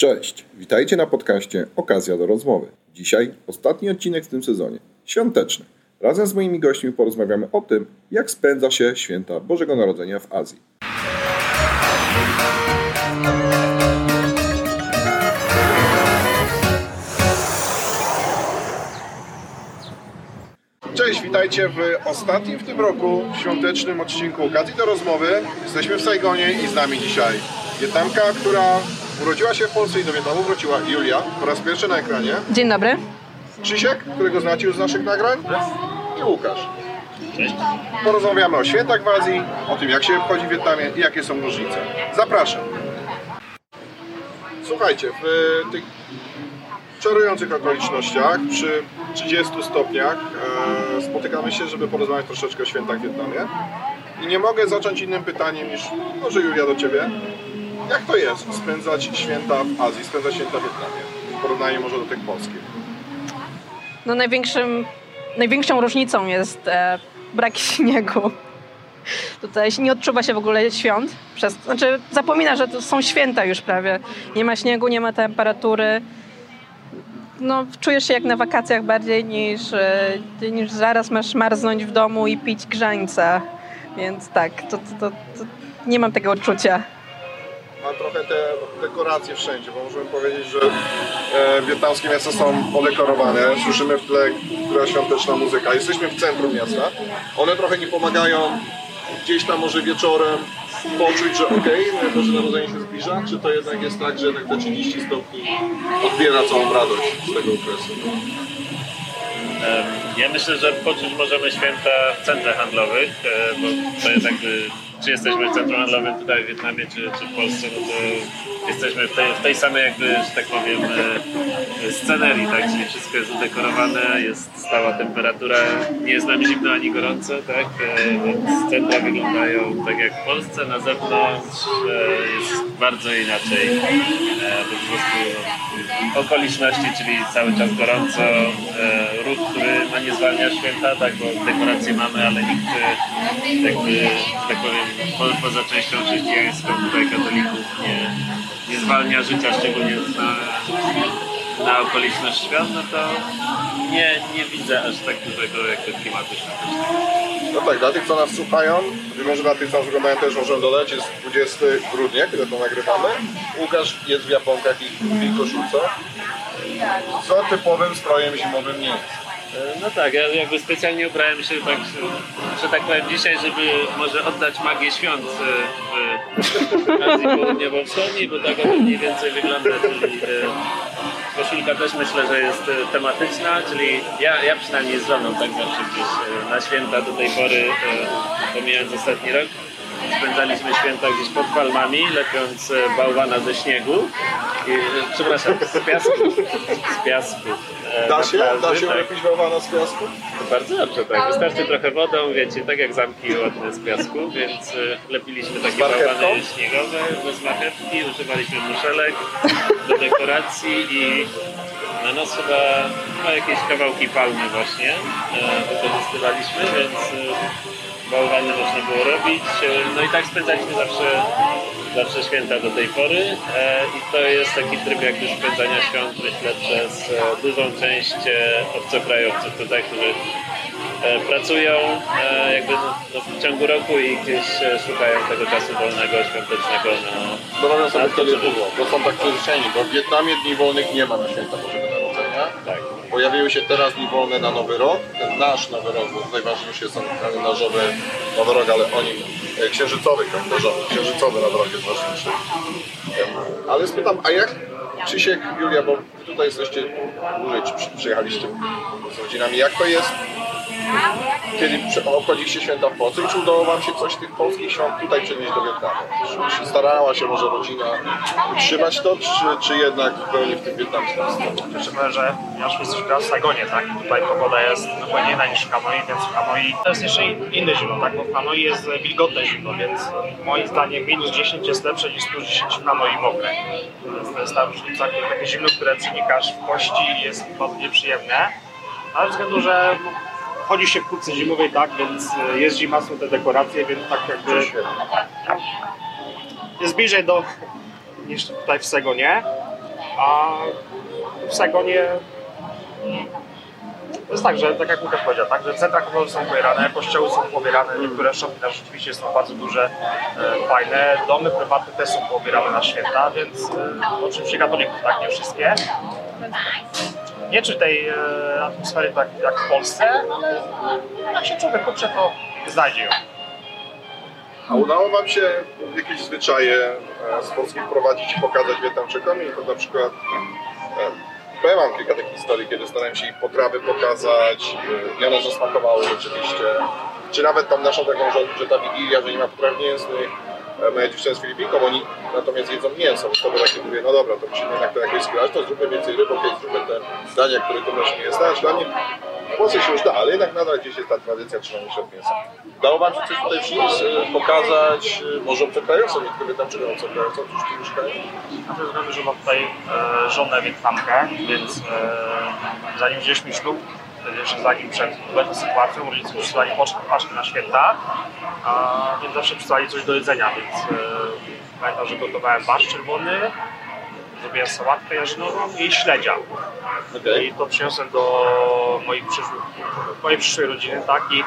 Cześć, witajcie na podcaście Okazja do rozmowy. Dzisiaj ostatni odcinek w tym sezonie, świąteczny. Razem z moimi gośćmi porozmawiamy o tym, jak spędza się święta Bożego Narodzenia w Azji. Cześć, witajcie w ostatnim w tym roku świątecznym odcinku Okazji do rozmowy. Jesteśmy w Saigonie i z nami dzisiaj Wietnamka, która urodziła się w Polsce i do Wietnamu wróciła, Julia, po raz pierwszy na ekranie. Dzień dobry. Krzysiek, którego znacie już z naszych nagrań i Łukasz. Cześć. Porozmawiamy o świętach w Azji, o tym jak się obchodzi w Wietnamie i jakie są różnice. Zapraszam. Słuchajcie, w tych czarujących okolicznościach, przy 30 stopniach e, spotykamy się, żeby porozmawiać troszeczkę o świętach w Wietnamie. I nie mogę zacząć innym pytaniem niż, może Julia do Ciebie. Jak to jest spędzać święta w Azji, spędzać święta w Wietnamie? W porównaniu może do tych polskich. No największym, największą różnicą jest e, brak śniegu. Tutaj nie odczuwa się w ogóle świąt. Przez, znaczy zapomina, że to są święta już prawie. Nie ma śniegu, nie ma temperatury. No, czujesz się jak na wakacjach bardziej niż, e, niż zaraz masz marznąć w domu i pić grzańca. Więc tak, to, to, to, to nie mam tego odczucia. Ma trochę te dekoracje wszędzie, bo możemy powiedzieć, że e, wietnamskie miasta są podekorowane. Słyszymy w tle gra świąteczna muzyka. Jesteśmy w centrum miasta. One trochę nie pomagają gdzieś tam może wieczorem poczuć, że okej, okay, Boże Narodzenie się zbliża, czy to jednak jest tak, że jednak te 30 stopni odbiera całą radość z tego okresu? Ja myślę, że poczuć możemy święta w centrach handlowych, e, bo to jest jakby, czy jesteśmy w centrum handlowym tutaj w Wietnamie, czy, czy w Polsce, no to jesteśmy w tej, w tej samej jakby, że tak powiem, e, scenerii, tak, czyli wszystko jest udekorowane, jest stała temperatura, nie jest nam zimno ani gorąco, tak, e, więc centra wyglądają tak jak w Polsce, na zewnątrz e, jest bardzo inaczej, e, po prostu okoliczności, czyli cały czas gorąco, e, ruch, który no, nie zwalnia święta, tak, bo dekoracje mamy, ale nikt e, jakby, że tak powiem, po, poza częścią chrześcijańską tutaj katolików nie, nie zwalnia życia, szczególnie na, na okoliczność świąt, no to nie, nie widzę aż tak dużego jakby klimatu świątecznego. No tak, dla tych, co nas słuchają, być może dla tych, co nas oglądają też możemy dodać, jest 20 grudnia, kiedy to nagrywamy. Łukasz jest w japonkach i w koszulce, co typowym strojem zimowym nie jest. No tak, ja jakby specjalnie ubrałem się tak, że tak powiem dzisiaj, żeby może oddać magię świąt e, w Azji Południowo-Wschodniej, bo tak ono mniej więcej wygląda, czyli e, koszulka też myślę, że jest e, tematyczna, czyli ja, ja przynajmniej z żoną tak zawsze gdzieś na święta do tej pory, pomijając ostatni rok, spędzaliśmy święta gdzieś pod palmami, lepiąc e, bałwana ze śniegu, i, e, przepraszam, z piasku, z piasku. e, Da się, plaży, da się tak. lepić bałwana z piasku? Bardzo dobrze, tak. Wystarczy trochę wodą, wiecie, tak jak zamki ładne z piasku, więc lepiliśmy takie bałwany śniegowe bez marchewki, używaliśmy muszelek do dekoracji i na nos chyba, chyba jakieś kawałki palmy właśnie wykorzystywaliśmy, więc e, bałwany można było robić. No i tak spędzaliśmy zawsze, zawsze święta do tej pory e, i to jest taki tryb jakby spędzania świąt, myślę, przez e, dużą część e, obcokrajowców tutaj, którzy pracują jakby no, no, w ciągu roku i gdzieś szukają tego czasu wolnego, świątecznego na, Bo robią sobie to, żeby... bo są tak przyzwyczajeni, bo w Wietnamie dni wolnych nie ma na święta Bożego. Pojawiły się teraz dni wolne na Nowy Rok, ten nasz Nowy Rok, bo najważniejsze są kalendarzowe Nowy Rok, ale oni, e, księżycowy kalendarzowy, księżycowy Nowy Rok jest ważniejszy. Ale spytam, a jak Krzysiek, Julia, bo tutaj jesteście dłużej, przyjechaliście z rodzinami, jak to jest, kiedy obchodziliście święta w Polsce i czy udało wam się coś z tych polskich świąt tutaj przenieść do Wietnamu? Czy, czy starała się może rodzina utrzymać to, czy, czy jednak w pełni w tym wietnamskim stylu? Znaczy że ja już w Saigonie, tak? Tutaj pogoda jest zupełnie inna niż w Hanoi, więc w Hanoi to jest jeszcze inne zimno, tak? Bo w Hanoi jest wilgotne zimno, więc moim zdaniem minus 10 jest lepsze niż plus 10 w Hanoi mokre. Więc to jest ta różnica, takie zimno, które przenikasz w kości jest bardzo nieprzyjemne. Ale ze względu, że chodzi się w kurtce zimowej, tak? Więc y, jest zima, są te dekoracje, więc tak jakby jest bliżej do niż tutaj w Saigonie. A w Saigonie to jest tak, że tak jak Łukasz powiedział, tak, że centra handlowe są pobierane, kościoły są pobierane, niektóre shoppingi rzeczywiście są bardzo duże, e, fajne, domy prywatne też są pobierane na święta, więc e, oczywiście katolików, tak, nie wszystkie. Nie czuć tej e, atmosfery tak jak w Polsce, ale jak się człowiek uprze, to znajdzie ją. A udało Wam się jakieś zwyczaje e, z Polski wprowadzić i pokazać Wietnamczykom? I to na przykład, e, ja mam kilka takich historii, kiedy starałem się ich potrawy pokazać i one zasmakowały rzeczywiście. Czy nawet tam naszą taką, że, że ta Wigilia, że nie ma potraw mięsnych, moja dziewczyna z Filipinką, oni natomiast jedzą mięso, to było takie, mówię, no dobra, to musimy jednak to jakoś skrać, to zróbmy więcej ryb, okej, zróbmy te dania, które to właśnie jest. Znaczy dla mnie w Polsce się już da, ale jednak nadal gdzieś jest ta tradycja trzymania się od mięsa. Udało Wam się coś tutaj przynieść, pokazać, może obcokrajowcom, niektórzy tam czy obcokrajowcom, którzy tu mieszkają? Na tym względu, że mam tutaj e, żonę Wietnamkę, więc e, zanim wzięliśmy ślub, wtedy jeszcze zanim przed tą sytuacją, rodzice przysłali paczkę na święta, a, więc zawsze przysłali coś do jedzenia, więc e, pamiętam, że gotowałem barszcz czerwony, zrobiłem sałatkę jarzynową i śledzia. Okej. I to przyniosłem do moich przyszłych, mojej przyszłej rodziny, tak? I,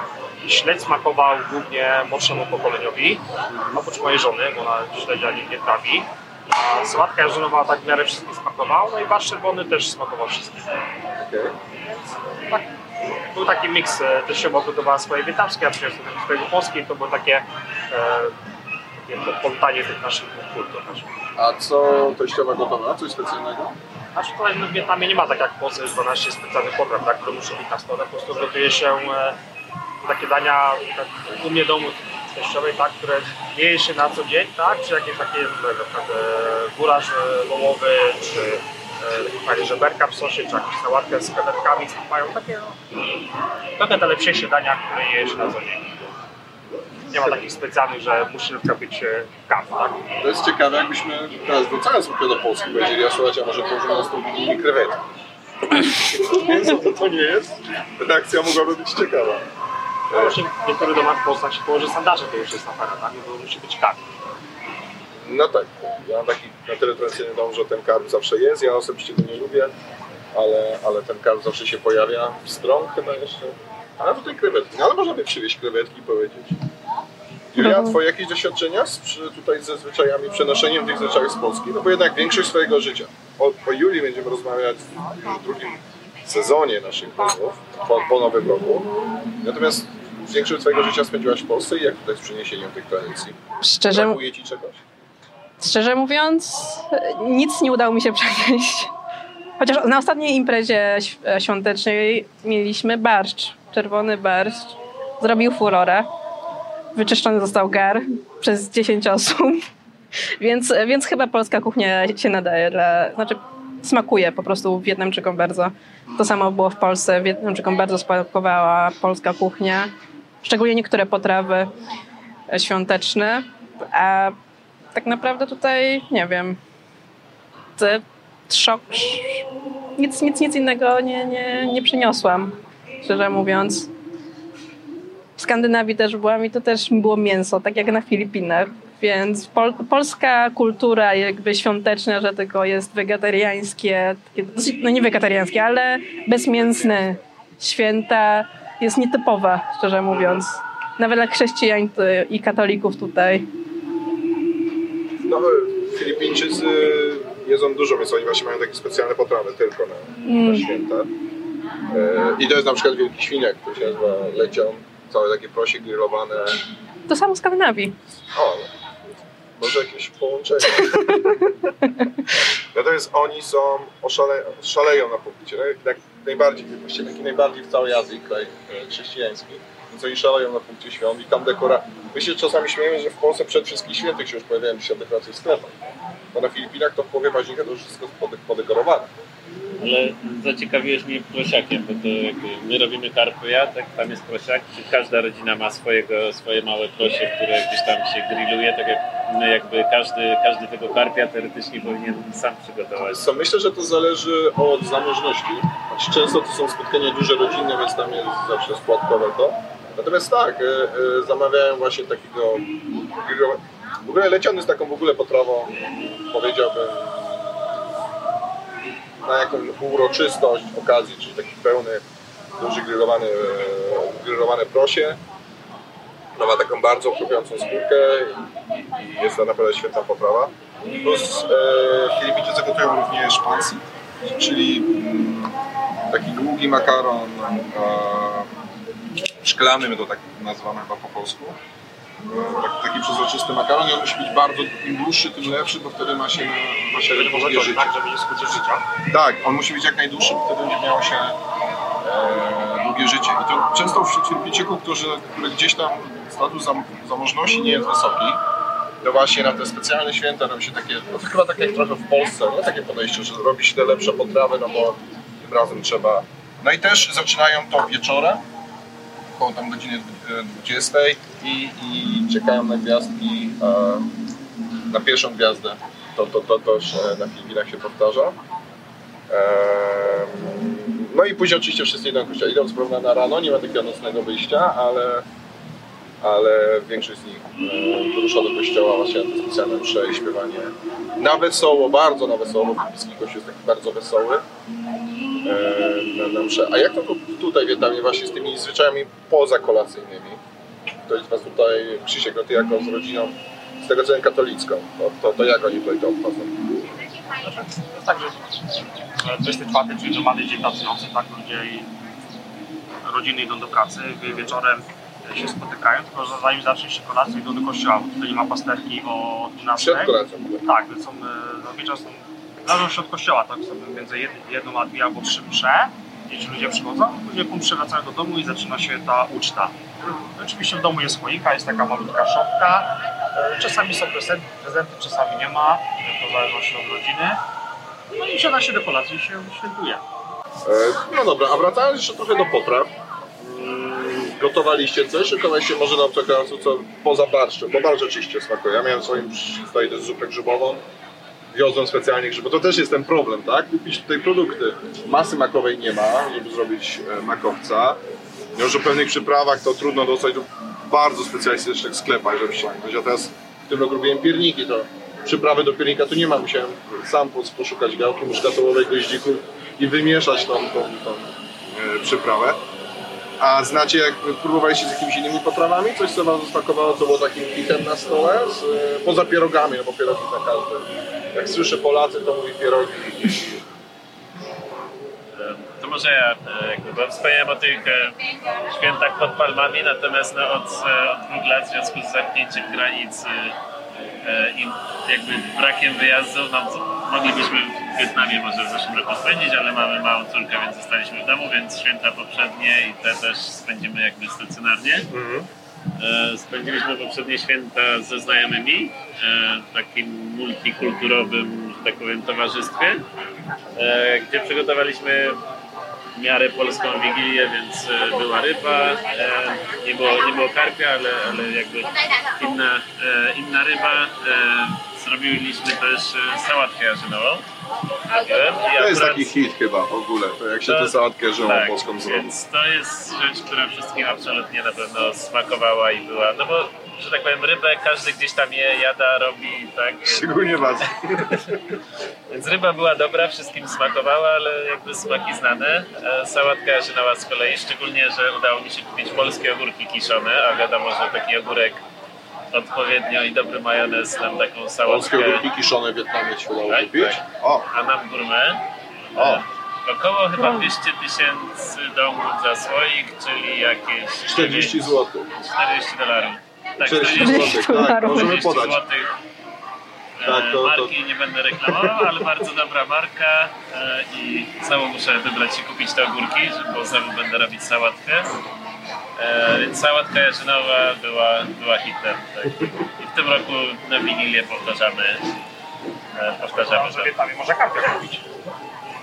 śledź smakował głównie młodszemu pokoleniowi, oprócz mojej żony, bo ona śledzia nie, nie trawi. A sałatka jarzynowa tak w miarę wszystkim smakowała, no i barszcz czerwony też smakował wszystkim. Okej. Tak, był taki miks, e, teściowa gotowała swoje wietnamskie, a przyniosłem swojego polskie i to było takie, e, takie tych naszych kultur. A co teściowa gotowa? Coś specjalnego? Znaczy tutaj w Wietnamie nie ma tak jak w Polsce, jest 12 specjalnych potraw, tak, które muszą być na stole. Po prostu gotuje się e, takie dania tak, u mnie domu teściowej, tak, które nie je się na co dzień, tak, czy jakieś takie na przykład e, gulasz e, wołowy, czy e, fajne żeberka w sosie, czy jakąś sałatkę z krewetkami, co mają takie no, trochę te lepsze dania, które je się na co dzień. Nie ma takich specjalnych, że musi na przykład być e, kawa, tak? To jest ciekawe, jakbyśmy teraz wracając trochę do Polski powiedzieli, a słuchajcie, a może położymy na stół krewetki. To nie jest. Reakcja mogłaby być ciekawa. No właśnie w niektórych domach w Polsce jak się położy sandacze, to już jest afera, tak? No bo musi być kawa. No tak, ja mam taki na tyle tradycyjny dom, że ten karp zawsze jest. Ja osobiście go nie lubię, ale, ale ten karp zawsze się pojawia. Strąg chyba jeszcze. A tutaj krewetki. No ale można by przywieźć krewetki i powiedzieć. Julia, twoje jakieś doświadczenia z, przy, tutaj ze zwyczajami, przenoszeniem tych zwyczajów z Polski? No bo jednak większość swojego życia. O, o Julii będziemy rozmawiać już w drugim sezonie naszych rozmów, po, po Nowym Roku. Natomiast większość swojego życia spędziłaś w Polsce i jak tutaj z przeniesieniem tych tradycji? Szczerze, Brakuje ci czegoś? Szczerze mówiąc, nic nie udało mi się przenieść. Chociaż na ostatniej imprezie e, świątecznej mieliśmy barszcz, czerwony barszcz. Zrobił furorę. Wyczyszczony został gar przez 10 osób. Więc, więc chyba polska kuchnia się nadaje dla... Znaczy smakuje po prostu Wietnamczykom bardzo. To samo było w Polsce. Wietnamczykom bardzo smakowała polska kuchnia. Szczególnie niektóre potrawy świąteczne. A tak naprawdę tutaj, nie wiem, te szok, nic, nic, nic innego nie, nie, nie przyniosłam, szczerze mówiąc. W Skandynawii też byłam i to też było mięso, tak jak na Filipinach, więc pol, polska kultura jakby świąteczna, że tylko jest wegetariańskie, no nie wegetariańskie, ale bezmięsne święta jest nietypowa, szczerze mówiąc. Nawet dla chrześcijan i katolików tutaj. No, Filipińczycy jedzą dużo, więc oni właśnie mają takie specjalne potrawy tylko na, na święta. E, I to jest na przykład wielki świniak, który się nazywa lecią. Całe takie prosie grillowane. To samo w Skandynawii. O, może jakieś połączenie. Natomiast oni są, oszale, szaleją na punkcie. Tak najbardziej, właściwie taki najbardziej w całej Azji kraj e, chrześcijański. Więc oni szaleją na punkcie świąt i tam dekora... My się czasami śmiejemy, że w Polsce przed wszystkich świętych się już pojawiają dzisiaj dekoracje w sklepach. Bo na Filipinach to w połowie października to już wszystko pode- podekorowane. Ale zaciekawiłeś mnie prosiakiem, bo to jakby my robimy karpia, tak tam jest prosiak, czy każda rodzina ma swojego, swoje małe prosie, które gdzieś tam się grilluje, tak jak jakby każdy, każdy tego karpia teoretycznie powinien sam przygotować. Co, myślę, że to zależy od zamożności. Często to są spotkania duże rodzinne, więc tam jest zawsze składkowe to. Natomiast tak, e, e, zamawiałem właśnie takiego W ogóle leciony z taką w ogóle potrawą, powiedziałbym, na jakąś uroczystość okazji, czyli taki pełny, duży grillowany, grillowane prosie. No ma taką bardzo chrupiącą skórkę i, jest to naprawdę świetna poprawa. Plus e, Filipińczycy gotują również pansi, czyli mm, taki długi makaron e, szklany, my to tak nazywamy chyba po polsku. E, tak, taki przezroczysty makaron i on musi być bardzo, im dłuższy, tym lepszy, bo wtedy ma się, ma się Nie długie życie. tak, żeby nie skrócić życia. Tak, on musi być jak najdłuższy, bo wtedy będzie miało się e, długie życie. I to często wśród Filipijczyków, którzy, których gdzieś tam status zam, zamożności nie jest wysoki, to właśnie na te specjalne święta robi się takie, no chyba tak jak trochę w Polsce, nie? takie podejście, że robi się te lepsze potrawy, no bo tym razem trzeba. No i też zaczynają to wieczorem, około tam godziny e, 20 i, i czekają na gwiazdki, e, na pierwszą gwiazdę. To, to, to też e, na Filipinach się powtarza. Ehm, No i później oczywiście wszyscy idą. Idą prawda na rano, nie ma takiego nocnego wyjścia, ale, ale większość z nich e, wyrusza do kościoła właśnie na te specjalne msze i śpiewanie na wesoło, bardzo na wesoło, bo filipijski kościół jest taki bardzo wesoły e, na, na msze. A jak to tu- tutaj w Wietnamie właśnie z tymi zwyczajami pozakolacyjnymi? Ktoś z Was tutaj, Krzysiek, no Ty jako z rodziną, z tego co katolicką, to, to, to jak oni tutaj to obchodzą? To jest tak, że e, 24, czyli normalny dzień pracujący, tak, ludzie i rodziny idą do pracy, wie- wieczorem się spotykają, tylko że zanim zacznie się kolacja idą do kościoła, bo tutaj nie ma pasterki o 12. Przed kolacją. Tak, więc są, e, wieczór są, zależą się od kościoła, tak, są między jed- jedną a dwie albo trzy msze, gdzie ci ludzie przychodzą, później po mszy wracają do domu i zaczyna się ta uczta. Oczywiście w domu jest choinka, jest taka malutka szopka, e, czasami są prezenty, prezenty, czasami nie ma, to w zależności od rodziny. No i siada się do kolacji i się świętuje. E, No dobra, a wracając jeszcze trochę do potraw. Gotowaliście coś? Szykowaliście może na przykład co poza barszczem, bo barszcz oczywiście smakuje. Ja miałem w swoim tutaj też zupę grzybową. Wiozłem specjalnie grzyby. To też jest ten problem, tak? Kupić tutaj produkty. Masy makowej nie ma, żeby zrobić e, makowca. Już o pewnych przyprawach to trudno dostać do bardzo specjalistycznych sklepach, żeby ściągnąć. Ja teraz w tym roku robiłem pierniki, to przyprawy do piernika tu nie ma. Musiałem sam pos- poszukać gałki muszkatołowej, goździków i wymieszać tą, tą, tą e, przyprawę. A znacie, jak próbowaliście z jakimiś innymi potrawami? Coś, co wam zasmakowało, co było takim hitem na stole? Z, e, poza pierogami, no bo pierogi na każdy. Jak słyszę Polacy, to mówi pierogi. To może ja e, jakby, wspomniałem o tych e, świętach pod palmami, natomiast no, od, e, od dwóch lat w związku z zamknięciem granic e, e, i jakby brakiem wyjazdu, no, to moglibyśmy w Wietnamie może w zeszłym roku spędzić, ale mamy małą córkę, więc zostaliśmy w domu, więc święta poprzednie i te też spędzimy jakby stacjonarnie. E, Spędziliśmy poprzednie święta ze znajomymi e, w takim multikulturowym, że tak powiem, towarzystwie, e, gdzie przygotowaliśmy w miarę polską wigilię, więc była ryba, nie było, nie było karpia, ale, ale jakby inna, inna ryba. Zrobiliśmy też e, sałatkę jarzynową. I To jest akurat- taki hit chyba w ogóle, to jak się To- tę sałatkę żyłą tak, polską zrobi. Więc to jest rzecz, która wszystkim absolutnie na pewno smakowała i była, no bo, że tak powiem, rybę każdy gdzieś tam je, jada, robi, tak? Szczególnie was. Więc ryba była dobra, wszystkim smakowała, ale jakby smaki znane. E, Sałatka jarzynowa z kolei, szczególnie, że udało mi się kupić polskie ogórki kiszone, a wiadomo, że taki ogórek odpowiednio i dobry majonez nam taką Polskie sałatkę, ogórki kiszone w Wietnamie się udało Tak, kupić. tak. O, a nam gourmet. o, Około chyba 200 tysięcy dongów za słoik, czyli jakieś 40 zł. 40 dolarów. Tak, 40 40 zł, tak, możemy 40 podać. złotych. E, Tak, to- to- Marki nie będę reklamował, ale bardzo dobra marka e, i znowu muszę wybrać i kupić te ogórki, bo znowu będę robić sałatkę. E, Więc sałatka jarzynowa była, była hitem. Tak. I w tym roku na Wigilię powtarzamy, e, powtarzamy Może to. Wietnamie może karpia kupić.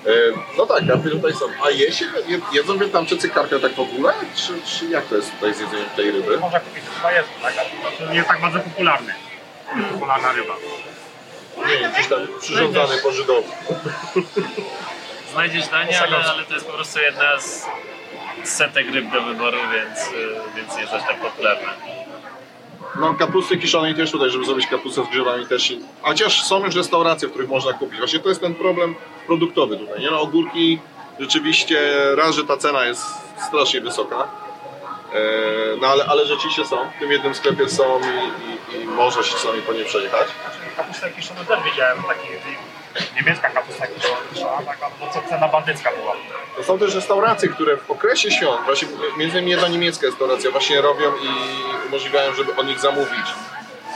E, No tak, karpie tutaj są. A je się, je- jedzą Wietnamczycy karpia tak w ogóle? Czy, czy jak to jest tutaj z jedzeniem tej ryby? Można kupić, to chyba jest, tak? To nie jest tak bardzo popularny. Popularna ryba. Nie wiem, gdzieś tam przyrządzany po żydowsku. Znajdziesz danie, ale, ale to jest po prostu jedna z setek ryb do wyboru, więc, y, więc jest aż tak popularna. No kapusty kiszonej też tutaj, żeby zrobić kapustę z grzybami też. i- Chociaż są już restauracje, w których można kupić. Właśnie to jest ten problem produktowy tutaj. Nie no, ogórki rzeczywiście, raz, że ta cena jest strasznie wysoka. E, no ale, ale rzeczywiście są. W tym jednym sklepie są i, i, i można się czasami po nie przejechać. Kapustę kiszona też widziałem, taki niemiecka kapusta kiszona, taka no co cena bandycka była. To są też restauracje, które w okresie świąt, właśnie między innymi jedna niemiecka restauracja właśnie robią i umożliwiają, żeby o nich zamówić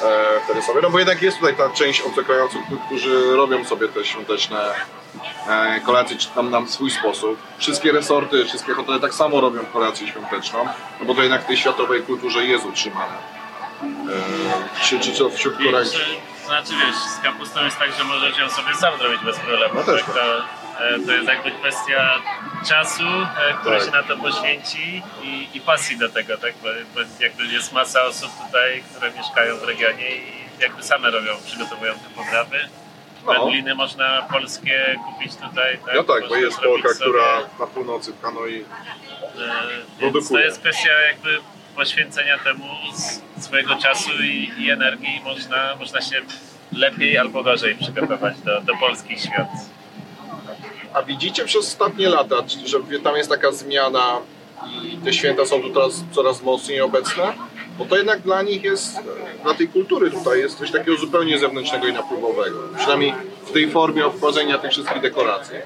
e, wtedy sobie. No bo jednak jest tutaj ta część obcokrajowców, którzy robią sobie te świąteczne e, kolacje, czy tam na swój sposób. Wszystkie resorty, wszystkie hotele tak samo robią kolację świąteczną, no bo to jednak w tej światowej kulturze jest utrzymane. E, czy, czy co wśród jeszcze, znaczy wiesz, z kapustą jest tak, że możesz ją sobie sam zrobić bez problemu. No też tak? To, e, to jest jakby kwestia czasu, e, który Tak. się na to poświęci i, i pasji do tego, tak? Bo, bo jakby jest masa osób tutaj, które mieszkają w regionie i jakby same robią, przygotowują te potrawy. No. Wędliny można polskie kupić tutaj, tak? No tak, bo Można jest zrobić Polka, sobie, która na północy w Hanoi e, Więc to produkuje. jest kwestia jakby poświęcenia temu swojego czasu i, i energii. Można, można się lepiej albo gorzej przygotować do, do polskich świąt. A widzicie przez ostatnie lata, że tam jest taka zmiana i te święta są tu teraz coraz mocniej obecne? Bo to jednak dla nich jest, dla tej kultury tutaj jest coś takiego zupełnie zewnętrznego i napływowego. Przynajmniej w tej formie obchodzenia tych wszystkich dekoracji.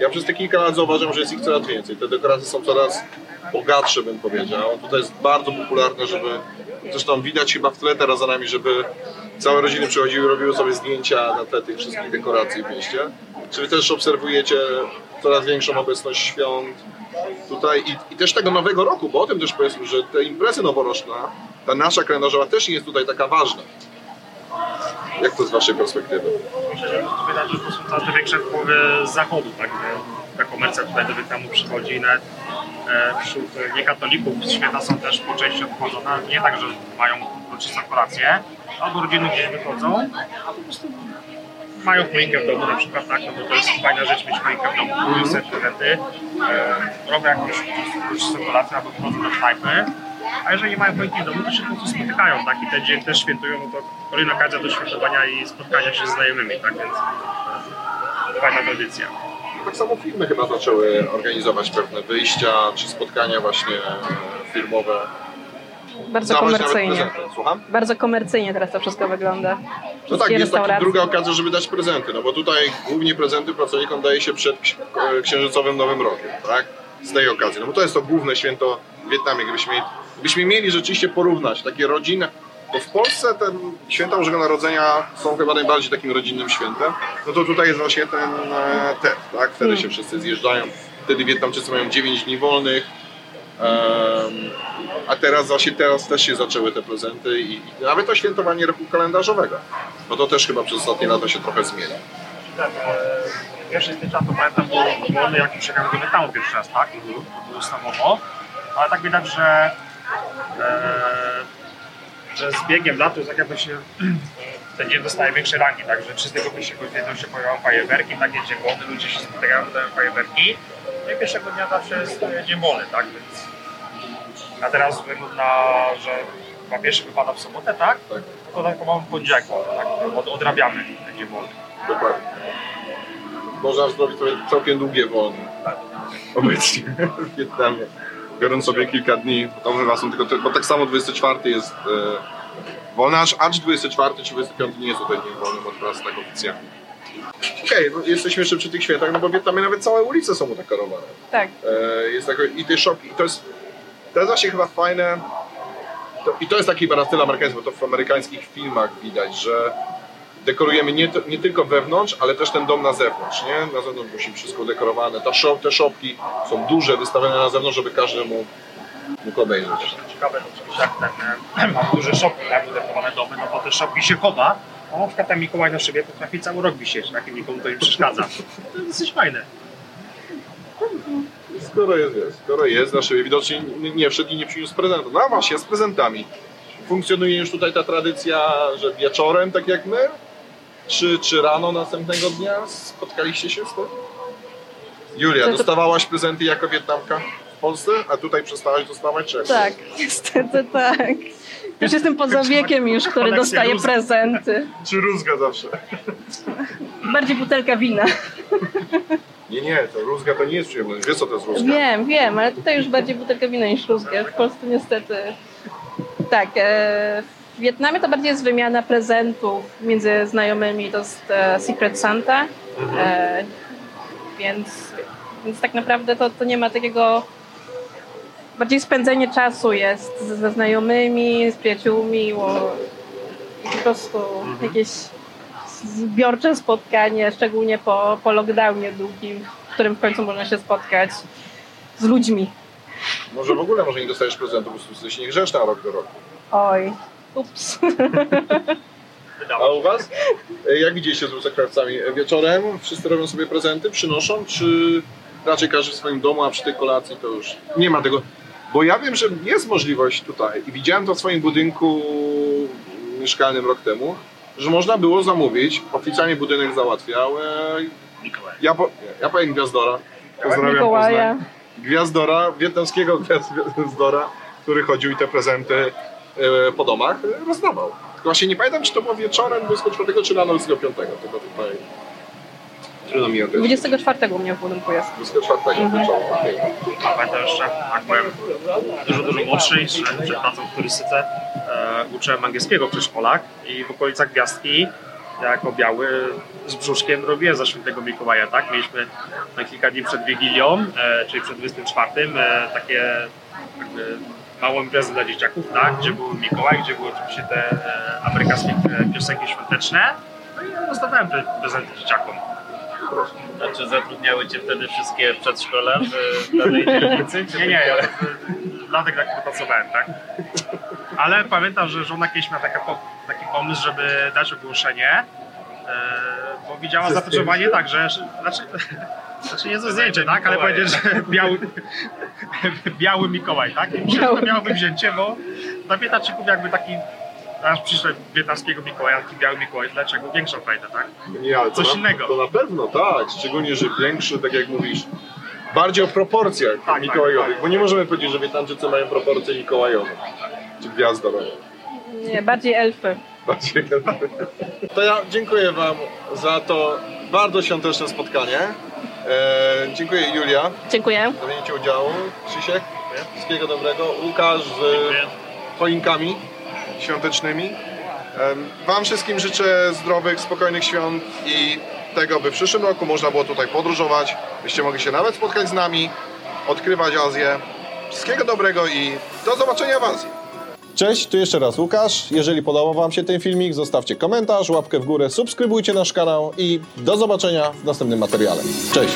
Ja przez te kilka lat zauważam, że jest ich coraz więcej. Te dekoracje są coraz bogatsze, bym powiedział. Tutaj jest bardzo popularne, żeby, zresztą widać chyba w tle teraz za nami, żeby całe rodziny przychodziły robiły sobie zdjęcia na tle tych wszystkich dekoracji w mieście. Czy wy też obserwujecie coraz większą obecność świąt tutaj i, i też tego nowego roku, bo o tym też powiedzmy, że te imprezy noworoczne, ta nasza kalendarzowa też nie jest tutaj taka ważna. Jak to z waszej perspektywy? Myślę, że to że to są coraz większe wpływy z zachodu, tak? Ta komercja tutaj do Wietnamu przychodzi i nawet wśród e, niekatolików święta są też po części obchodzone, nie tak, że mają rocznicę kolację, albo rodziny gdzieś wychodzą, a po prostu mają choinkę w domu na przykład, tak? No bo to jest fajna rzecz mieć choinkę w domu, kupują sobie prezenty, e, robią jakąś rocznicę kolację albo wychodzą do knajpy, a jeżeli mają choinki w domu, to się po prostu spotykają, tak? I ten dzień też świętują, no to kolejna okazja do świętowania i spotkania się z znajomymi, tak? Więc fajna tradycja. Tak samo firmy chyba zaczęły organizować pewne wyjścia czy spotkania właśnie firmowe. Bardzo Dawać komercyjnie. Bardzo komercyjnie teraz to wszystko wygląda. No tak, jest taka druga okazja, żeby dać prezenty, no bo tutaj głównie prezenty pracownikom daje się przed e, księżycowym Nowym Rokiem, tak? Z tej okazji, no bo to jest to główne święto w Wietnamie. Gdybyśmy, gdybyśmy mieli rzeczywiście porównać takie rodziny, bo w Polsce te święta Bożego Narodzenia są chyba najbardziej takim rodzinnym świętem, no to tutaj jest właśnie ten e, TED, tak? Wtedy się wszyscy zjeżdżają, wtedy Wietnamczycy mają 9 dni wolnych, Em, a teraz właśnie teraz też się zaczęły te prezenty i, i nawet to świętowanie roku kalendarzowego. No to też chyba przez ostatnie lata się trochę zmienia. Tak, e, pierwszy stycznia to pamiętam był wolny jak przyjechałem do Wietnamu pierwszy raz, tak? Ustawowo, ale tak widać, że, e, że z biegiem lat to jest tak jakby się ten dzień dostaje większej rangi, tak? Że 3 1 kwietnia się pojawiają fajerwerki, tak jest dzień wolny, ludzie się spotykają, dodają fajerwerki. No i pierwszego dnia zawsze jest dzień wolny, tak? Więc a teraz na, że chyba pierwszy wypada w sobotę, tak? Tak. To tak mamy poniedziałek, tak? Od, odrabiamy ten dzień wolny. Dokładnie. Można zrobić całkiem długie wolne. Obecnie w Wietnamie. Biorąc sobie kilka dni, bo tam chyba są tylko, bo tak samo 24 jest e, wolny, aż, aż 24 czy 25 nie jest tutaj dzień wolny, bo teraz tak oficjalnie. Okej, no jesteśmy jeszcze przy tych świętach, no bo w Wietnamie nawet całe ulice są udekorowane. Tak. E, jest tako, i te shopy, i to jest, to jest właśnie chyba fajne, to, i to jest taki chyba amerykański, bo to w amerykańskich filmach widać, że dekorujemy nie, nie tylko wewnątrz, ale też ten dom na zewnątrz, nie? Na zewnątrz musi być wszystko dekorowane, Ta shop, te szopki są duże, wystawione na zewnątrz, żeby każdy mógł, mógł obejrzeć. ciekawe, to oczywiście jak ten, e, mam duże szopki, tak, budowane domy, no to te szopki się chowa, a na przykład ten Mikołaj na szybie potrafi cały rok wisieć, tak, i nikomu to nie przeszkadza. To jest dosyć fajne. Skoro jest, jest, skoro jest na szybie, widocznie nie, wszedł i nie przyniósł prezentu. No a właśnie, z prezentami. Funkcjonuje już tutaj ta tradycja, że wieczorem, tak jak my, czy, czy rano następnego dnia spotkaliście się z tym? Julia, To- to- dostawałaś prezenty jako Wietnamka w Polsce, a tutaj przestałaś dostawać czy? Tak, niestety tak. Już jestem poza wiekiem już, który dostaje rózg. prezenty. Czy rózga zawsze? Bardziej butelka wina. Nie, nie, to rózga to nie jest przyjemność. Wiesz co to jest rózga? Wiem, wiem, ale tutaj już bardziej butelka wina niż rózgę. W Polsce niestety. Tak, e, w Wietnamie to bardziej jest wymiana prezentów między znajomymi, to jest e, Secret Santa. E, więc, więc tak naprawdę to, to nie ma takiego. Bardziej spędzenie czasu jest ze, znajomymi, z przyjaciółmi, o, i po prostu jakieś zbiorcze spotkanie, szczególnie po, po lockdownie długim, w którym w końcu można się spotkać z ludźmi. Może w ogóle może nie dostajesz prezentu, bo jesteś niegrzeczna rok do roku. Oj, ups. A u was? E, Jak widzieliście z łóżekrawcami? Wieczorem wszyscy robią sobie prezenty, przynoszą, czy raczej każdy w swoim domu, a przy tej kolacji to już nie ma tego? Bo ja wiem, że jest możliwość tutaj i widziałem to w swoim budynku mieszkalnym rok temu, że można było zamówić, oficjalnie budynek załatwiał, e, Mikołaj. ja, po, ja powiem Gwiazdora, pozdrawiam Mikołaja. Poznań. Gwiazdora, wietnamskiego Gwiazdora, który chodził i te prezenty e, po domach e, rozdawał. Tylko właśnie nie pamiętam, czy to było wieczorem 24 czy rano 25. Tylko tutaj trudno mi określić. 24 u mnie w budynku jest. 24 Mhm. wieczorem, okej. A pamiętam jeszcze, jak byłem dużo, dużo młodszy, jeszcze przed pracą w turystyce, e, uczyłem angielskiego w przedszkolach i w okolicach Gwiazdki, ja jako biały z brzuszkiem robiłem za świętego Mikołaja, tak? Mieliśmy na kilka dni przed Wigilią, e, czyli przed 24, e, takie jakby małą imprezę dla dzieciaków, tak? Gdzie był Mikołaj, gdzie były oczywiście te e, amerykańskie e, piosenki świąteczne. No i rozdawałem te prezenty dzieciakom. A czy zatrudniały Cię wtedy wszystkie przedszkola w danej dzielnicy? Nie, nie, ja tylko- y, lat jak pracowałem, tak? Ale pamiętam, że żona kiedyś miała taka taki pomysł, żeby dać ogłoszenie, e, bo widziała zapotrzebowanie tak, że znaczy, znaczy nie ze zdjęcie, tak? Ale powiedzieć, że biały, biały Mikołaj, tak? I myślę, że to miałoby wzięcie, bo dla Wietnamczyków jakby taki aż przyszedł wietnamskiego Mikołaja, taki biały Mikołaj, dlaczego większą frajdę, tak? Nie, ale to Coś na, innego. To na pewno, tak. Szczególnie, że większy, tak jak mówisz, bardziej o proporcjach tak, mikołajowych. tak. Bo nie możemy powiedzieć, że Wietnamczycy mają proporcje mikołajowe. Czy gwiazdorowe. Nie, bardziej elfy. Bardziej. To ja dziękuję Wam za to bardzo świąteczne spotkanie. E, dziękuję Julia Dziękuję. za wzięcie udziału. Krzysiek, wszystkiego dobrego. Łukasz z Dziękuję. choinkami świątecznymi. Wam wszystkim życzę zdrowych, spokojnych świąt i tego, by w przyszłym roku można było tutaj podróżować, byście mogli się nawet spotkać z nami, odkrywać Azję. Wszystkiego dobrego i do zobaczenia w Azji. Cześć, tu jeszcze raz Łukasz. Jeżeli podobał Wam się ten filmik, zostawcie komentarz, łapkę w górę, subskrybujcie nasz kanał i do zobaczenia w następnym materiale. Cześć!